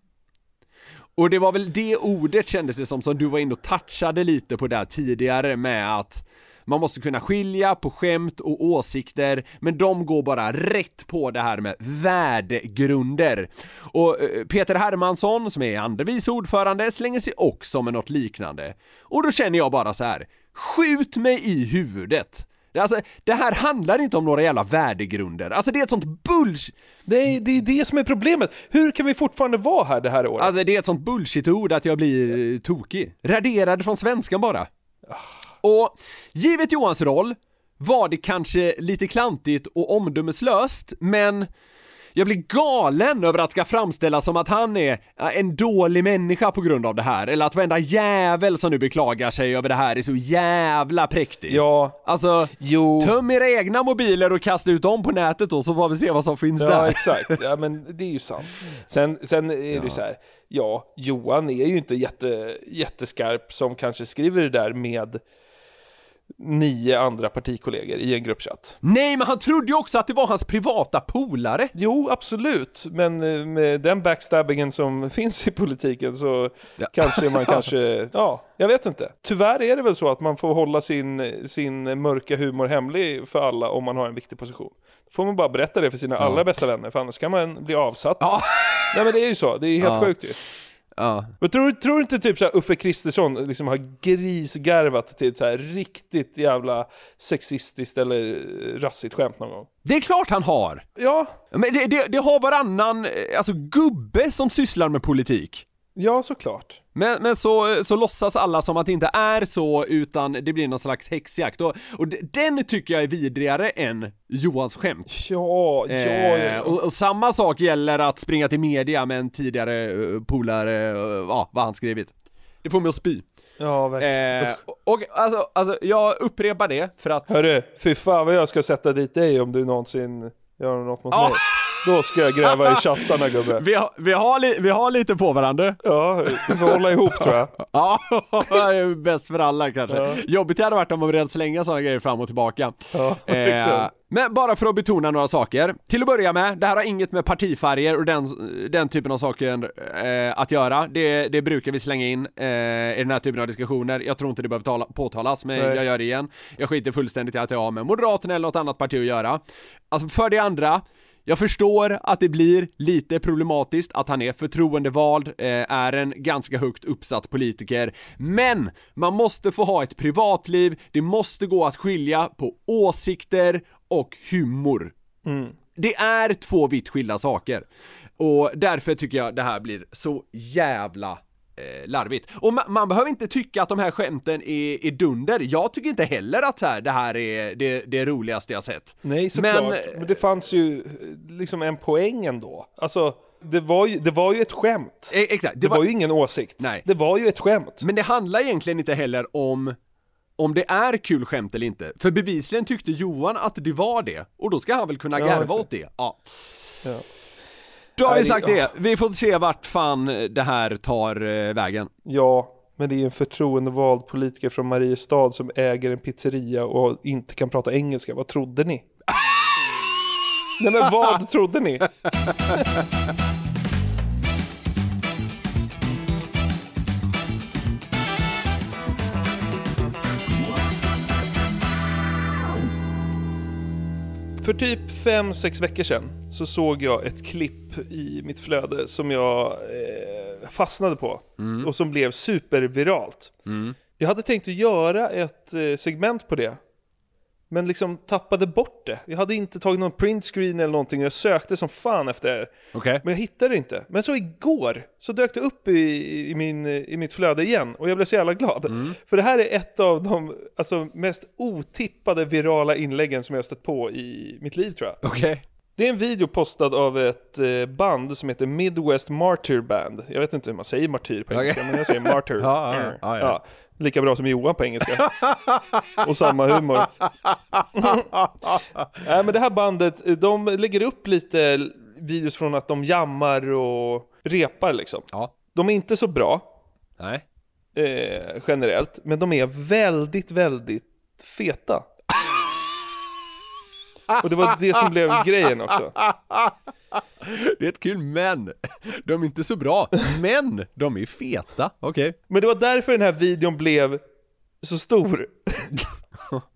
Och det var väl det ordet kändes det som, som du var inne och touchade lite på där tidigare med att man måste kunna skilja på skämt och åsikter, men de går bara rätt på det här med värdegrunder. Och eh, Peter Hermansson, som är andre vice ordförande, slänger sig också med något liknande. Och då känner jag bara så här, skjut mig i huvudet! Alltså, det här handlar inte om några jävla värdegrunder. Alltså det är ett sånt bullshit... Nej, det är det som är problemet. Hur kan vi fortfarande vara här det här året? Alltså det är ett sånt bullshit-ord att jag blir eh, tokig. Raderad från svenskan bara. Och givet Johans roll var det kanske lite klantigt och omdömeslöst, men jag blir galen över att ska framställas som att han är en dålig människa på grund av det här, eller att varenda jävel som nu beklagar sig över det här är så jävla präktig. Ja, Alltså, jo. töm era egna mobiler och kasta ut dem på nätet då så får vi se vad som finns Ja, där. exakt. Ja, men det är ju sant. Sen, sen är det ju så här, ja, Johan är ju inte jätte, jätteskarp som kanske skriver det där med nio andra partikollegor i en gruppchatt. Nej, men han trodde ju också att det var hans privata polare. Jo, absolut, men eh, med den backstabbingen som finns i politiken så kanske man kanske, ja, jag vet inte. Tyvärr är det väl så att man får hålla sin, sin mörka humor hemlig för alla om man har en viktig position. Då får man bara berätta det för sina Ja. allra bästa vänner, för annars kan man bli avsatt. Nej men det är ju så, det är helt Ja. sjukt ju. Ja. Men tror, tror du inte typ så här Uffe Kristersson liksom har grisgarvat till ett så här riktigt jävla sexistiskt eller rassigt skämt någon gång? Det är klart han har! Ja. Men det, det, det har varannan, eh, alltså gubbe som sysslar med politik. Ja, såklart. Men, men så, så låtsas alla som att det inte är så, utan det blir någon slags häxjakt. Och, och den tycker jag är vidrigare än Johans skämt. Ja, ja, ja. Eh, och, och samma sak gäller att springa till media med en tidigare uh, polare, uh, ja, vad han skrivit. Det får mig att spy. Ja, verkligen. Eh, och, och alltså, alltså, jag upprepar det för att... Hörru, fy fan vad jag ska sätta dit dig om du någonsin gör något mot Ja. mig. Då ska jag gräva i chattarna gubbe. Vi har, vi, har li, vi har lite på varandra. Ja, vi får hålla ihop tror jag. Ja, det är bäst för alla kanske. Ja. Jobbigt det hade varit om man började slänga sådana grejer fram och tillbaka. Ja, Eh, men bara för att betona några saker. Till att börja med, det här har inget med partifärger och den, den typen av saker eh, att göra. Det, det brukar vi slänga in eh, i den här typen av diskussioner. Jag tror inte det behöver tala, påtalas, men Nej. jag gör det igen. Jag skiter fullständigt i att jag har med Moderaterna eller något annat parti att göra. Alltså för det andra, jag förstår att det blir lite problematiskt att han är förtroendevald, eh, är en ganska högt uppsatt politiker, men man måste få ha ett privatliv, det måste gå att skilja på åsikter och humor. Mm. Det är två vitt skilda saker. Och därför tycker jag det här blir så jävla eh, larvigt. Och ma- man behöver inte tycka att de här skämten är, är dunder. Jag tycker inte heller att här, det här är det, det roligaste jag sett. Nej såklart, Men- men, det fanns ju eh, liksom en poäng ändå. Alltså, det var ju, det var ju ett skämt. E- exakt, Det, var, ju ingen åsikt. Nej. Det var ju ett skämt. Men det handlar egentligen inte heller om om det är kul skämt eller inte. För bevisligen tyckte Johan att det var det. Och då ska han väl kunna Ja, garva exakt. åt det. Ja. Ja. Då har vi sagt det. Vi får se vart fan det här tar eh, vägen. Ja, men det är en förtroendevald politiker från Mariestad som äger en pizzeria och inte kan prata engelska. Vad trodde ni? Nej men vad trodde ni? För typ 5-6 veckor sedan så såg jag ett klipp i mitt flöde som jag eh, fastnade på och som blev superviralt. Jag hade tänkt att göra ett eh, segment på det. Men liksom tappade bort det. Jag hade inte tagit någon printscreen eller någonting och jag sökte som fan efter det. Okej. Men jag hittade det inte. Men så igår så dök det upp i, i, min, i mitt flöde igen och jag blev så jävla glad. För det här är ett av de alltså, mest otippade virala inläggen som jag har stött på i mitt liv tror jag. Okej. Det är en video postad av ett eh, band som heter Midwest Martyr Band. Jag vet inte hur man säger martyr på engelska, men jag säger martyr. Ja, ja, ja. Lika bra som Johan på engelska. Och samma humor. Nej men det här bandet, de lägger upp lite videos från att de jammar och repar liksom. Ja. De är inte så bra. Nej. Eh, generellt, men de är väldigt, väldigt feta. Och det var det som blev grejen också. Det är ett kul men. De är inte så bra, men de är feta. Okej. Men det var därför den här videon blev så stor.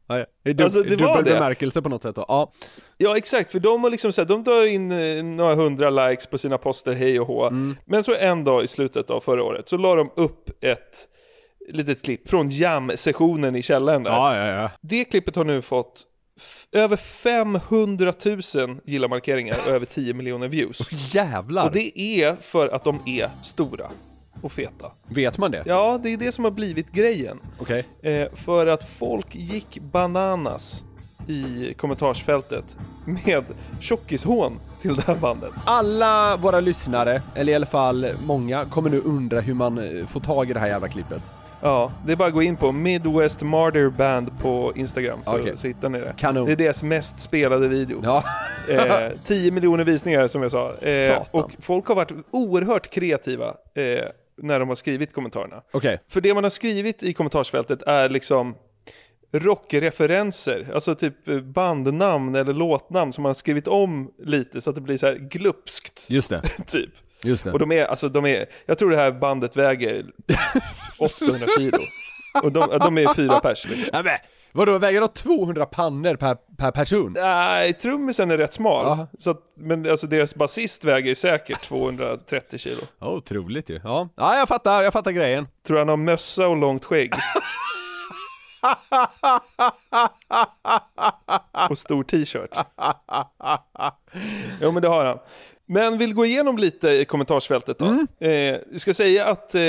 Ja, dub- Alltså, det var dubbel det. bemärkelse på något sätt då. Ja. Ja exakt, för de har liksom så här, de drar in eh, några hundra likes på sina poster hej och hå. Mm. Men så en dag i slutet av förra året så la de upp ett litet klipp från jam-sessionen i källaren där. Ja, ja, ja. Det klippet har nu fått över 500 000 gilla-markeringar och över 10 miljoner views. Jävlar. Och det är för att de är stora och feta. Vet man det? Ja, det är det som har blivit grejen. Okej. Eh, för att folk gick bananas i kommentarsfältet med tjockishån till det här bandet. Alla våra lyssnare, eller i alla fall många, kommer nu undra hur man eh, får tag i det här jävla klippet. Ja, det är bara att gå in på Midwest Martyr Band på Instagram så, Okej. så hittar ni det. Kanon. Det är deras mest spelade video. Ja. Eh, 10 miljoner visningar som jag sa. Eh, och folk har varit oerhört kreativa eh, när de har skrivit kommentarerna. Okej. För det man har skrivit i kommentarsfältet är liksom rockreferenser, alltså typ eh, bandnamn eller låtnamn som man har skrivit om lite så att det blir så här glupskt. Just det. typ. Just det. Och de är, alltså de är, jag tror det här bandet väger 800 kilo. Och de, de är fyra pers liksom. Ja, men, Vadå, väger de 200 pannor per, per person? Nej, trummisen är rätt smal. Så att, men alltså deras basist väger säkert 230 kilo. Ja, otroligt ju. Ja. ja, jag fattar, jag fattar grejen. Tror han har mössa och långt skägg. och stor t-shirt. Jo men det har han. Men vill gå igenom lite i kommentarsfältet då. Mm. Eh, vi ska säga att eh,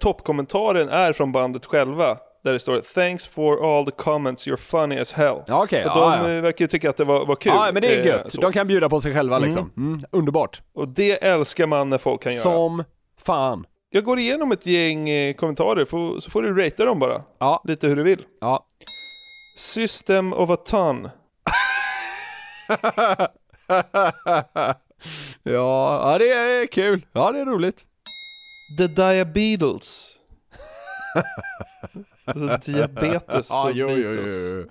toppkommentaren är från bandet själva. Där det står “Thanks for all the comments, you're funny as hell”. Ja, okej. Så ja, de ja. eh, verkar ju tycka att det var, var kul. Ja, men det är Eh, gött. så. De kan bjuda på sig själva Mm. liksom. Mm. Underbart. Och det älskar man när folk kan göra. Som fan. Jag går igenom ett gäng eh, kommentarer, så får du ratea dem bara. Ja. Lite hur du vill. Ja. System of a ton. ja, ja, det är kul. Ja, det är roligt. The Diabetes. alltså diabetes Ja, och jo, jo, jo, jo.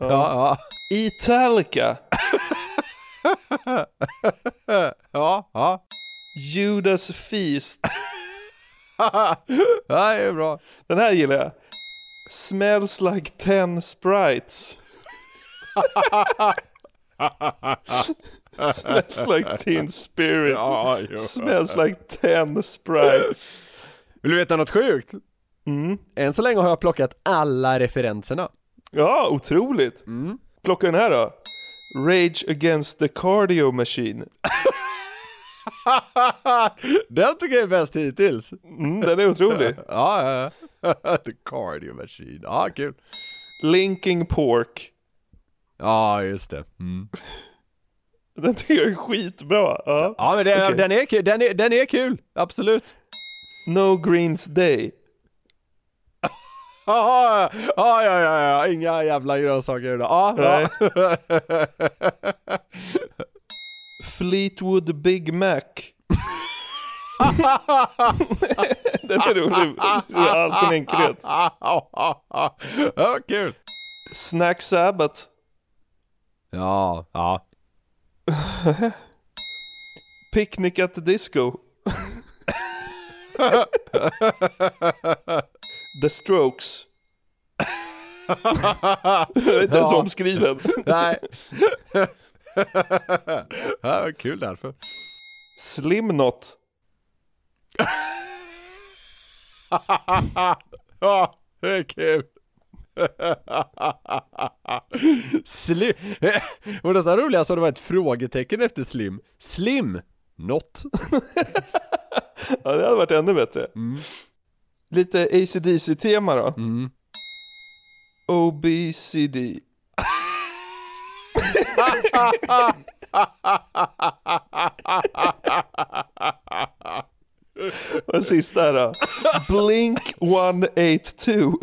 Ja, ja. Italica. ja, ja. Judas Feast. ja, det är bra. Den här gillar jag. Smells like ten sprites. Smells like teen spirit. Ja. Smells like ten sprites. Vill du veta något sjukt? Mm. Än så länge har jag plockat alla referenserna. Ja, otroligt. Mm. Plocka den här då. Rage against the cardio machine. den tycker jag är bäst hittills. Mm, den är otrolig. ja, ja, ja. The cardio machine. Ja, kul. Linking pork. Ja, just det. Mm. Den tycker jag är skitbra. Ja, Ja, men det, Okej. den, är, kul. den, är, den är kul. Absolut. No Greens Day. Ja, ja, ja, ja, ja. inga jävla grönsaker idag. Nej. ja. Fleetwood Big Mac. Den är rolig i all sin enkelhet. Ja, kul. Snack Sabbath. Ja, ja. Picnic at the Disco. The Strokes. Den är inte ens Ja. omskriven. Nej. ja, kul därför. Slimnot. ja, det är kul. Slim. Och det roliga så det var ett frågetecken efter slim. Slim. Not. Ja, det hade varit ännu bättre. Lite ACDC-tema då. Mm. OBCD. Och sista här då. Blink 182.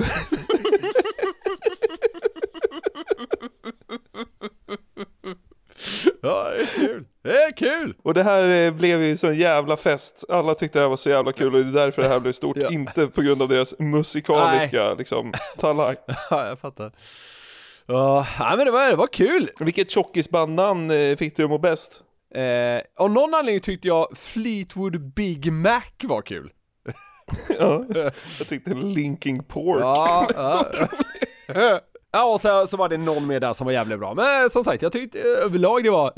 Ja, det är kul. Det är kul. Och det här eh, blev ju sån jävla fest. Alla tyckte det här var så jävla kul och det är därför det här blev stort. Inte på grund av deras musikaliska liksom, talang. Ja, jag fattar. Ja, men det var, det var kul. Vilket tjockisbandnamn eh, fick du att må bäst? Eh, av någon anledning tyckte jag Fleetwood Big Mac var kul. Ja, jag tyckte Linking Pork. Ja, ja. Ja och så, så var det någon mer där som var jävligt bra. Men eh, som sagt, jag tyckte eh, överlag det var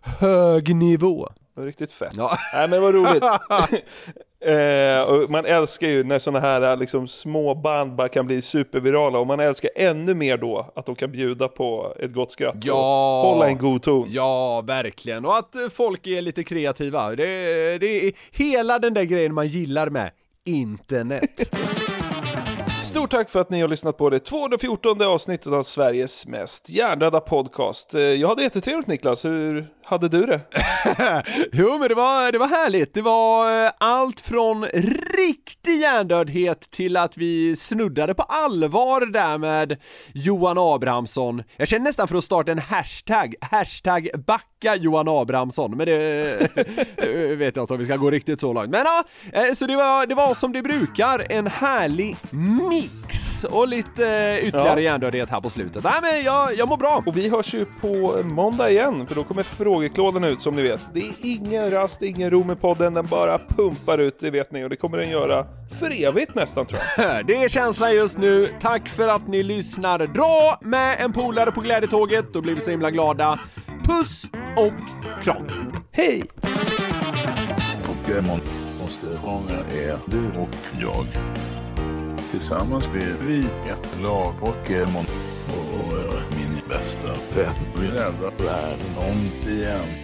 hög nivå. Det var riktigt fett. Ja. Nej men vad roligt. eh, och man älskar ju när sådana här liksom, små band bara kan bli supervirala och man älskar ännu mer då att de kan bjuda på ett gott skratt Ja. och hålla en god ton. Ja, verkligen. Och att eh, folk är lite kreativa. Det, det är hela den där grejen man gillar med internet. Stort tack för att ni har lyssnat på det 214 avsnittet av Sveriges mest hjärndöda podcast. Eh, jag hade jättetrevligt Niklas, hur hade du det? jo, men det var, det var härligt. Det var eh, allt från riktig hjärndödhet till att vi snuddade på allvar där med Johan Abrahamsson. Jag känner nästan för att starta en hashtag, hashtag tacka Johan Abrahamsson, men det vet jag inte om vi ska gå riktigt så långt. Men ja, eh, så det var, det var som det brukar, en härlig mix och lite eh, ytterligare Ja. hjärndödhet här på slutet. Nej men jag, jag mår bra. Och vi hörs ju på måndag igen, för då kommer frågeklådan ut som ni vet. Det är ingen rast, ingen ro med podden, den bara pumpar ut, det vet ni, och det kommer den göra för evigt nästan tror jag. Det är känslan just nu. Tack för att ni lyssnar. Dra med en polare på glädjetåget, då blir vi så himla glada. Puss och kram. Hej! Pokémon måste fånga är du och jag. Tillsammans blir vi ett lag Pokémon. Eh, och min bästa vän. Vi räddar världen om igen.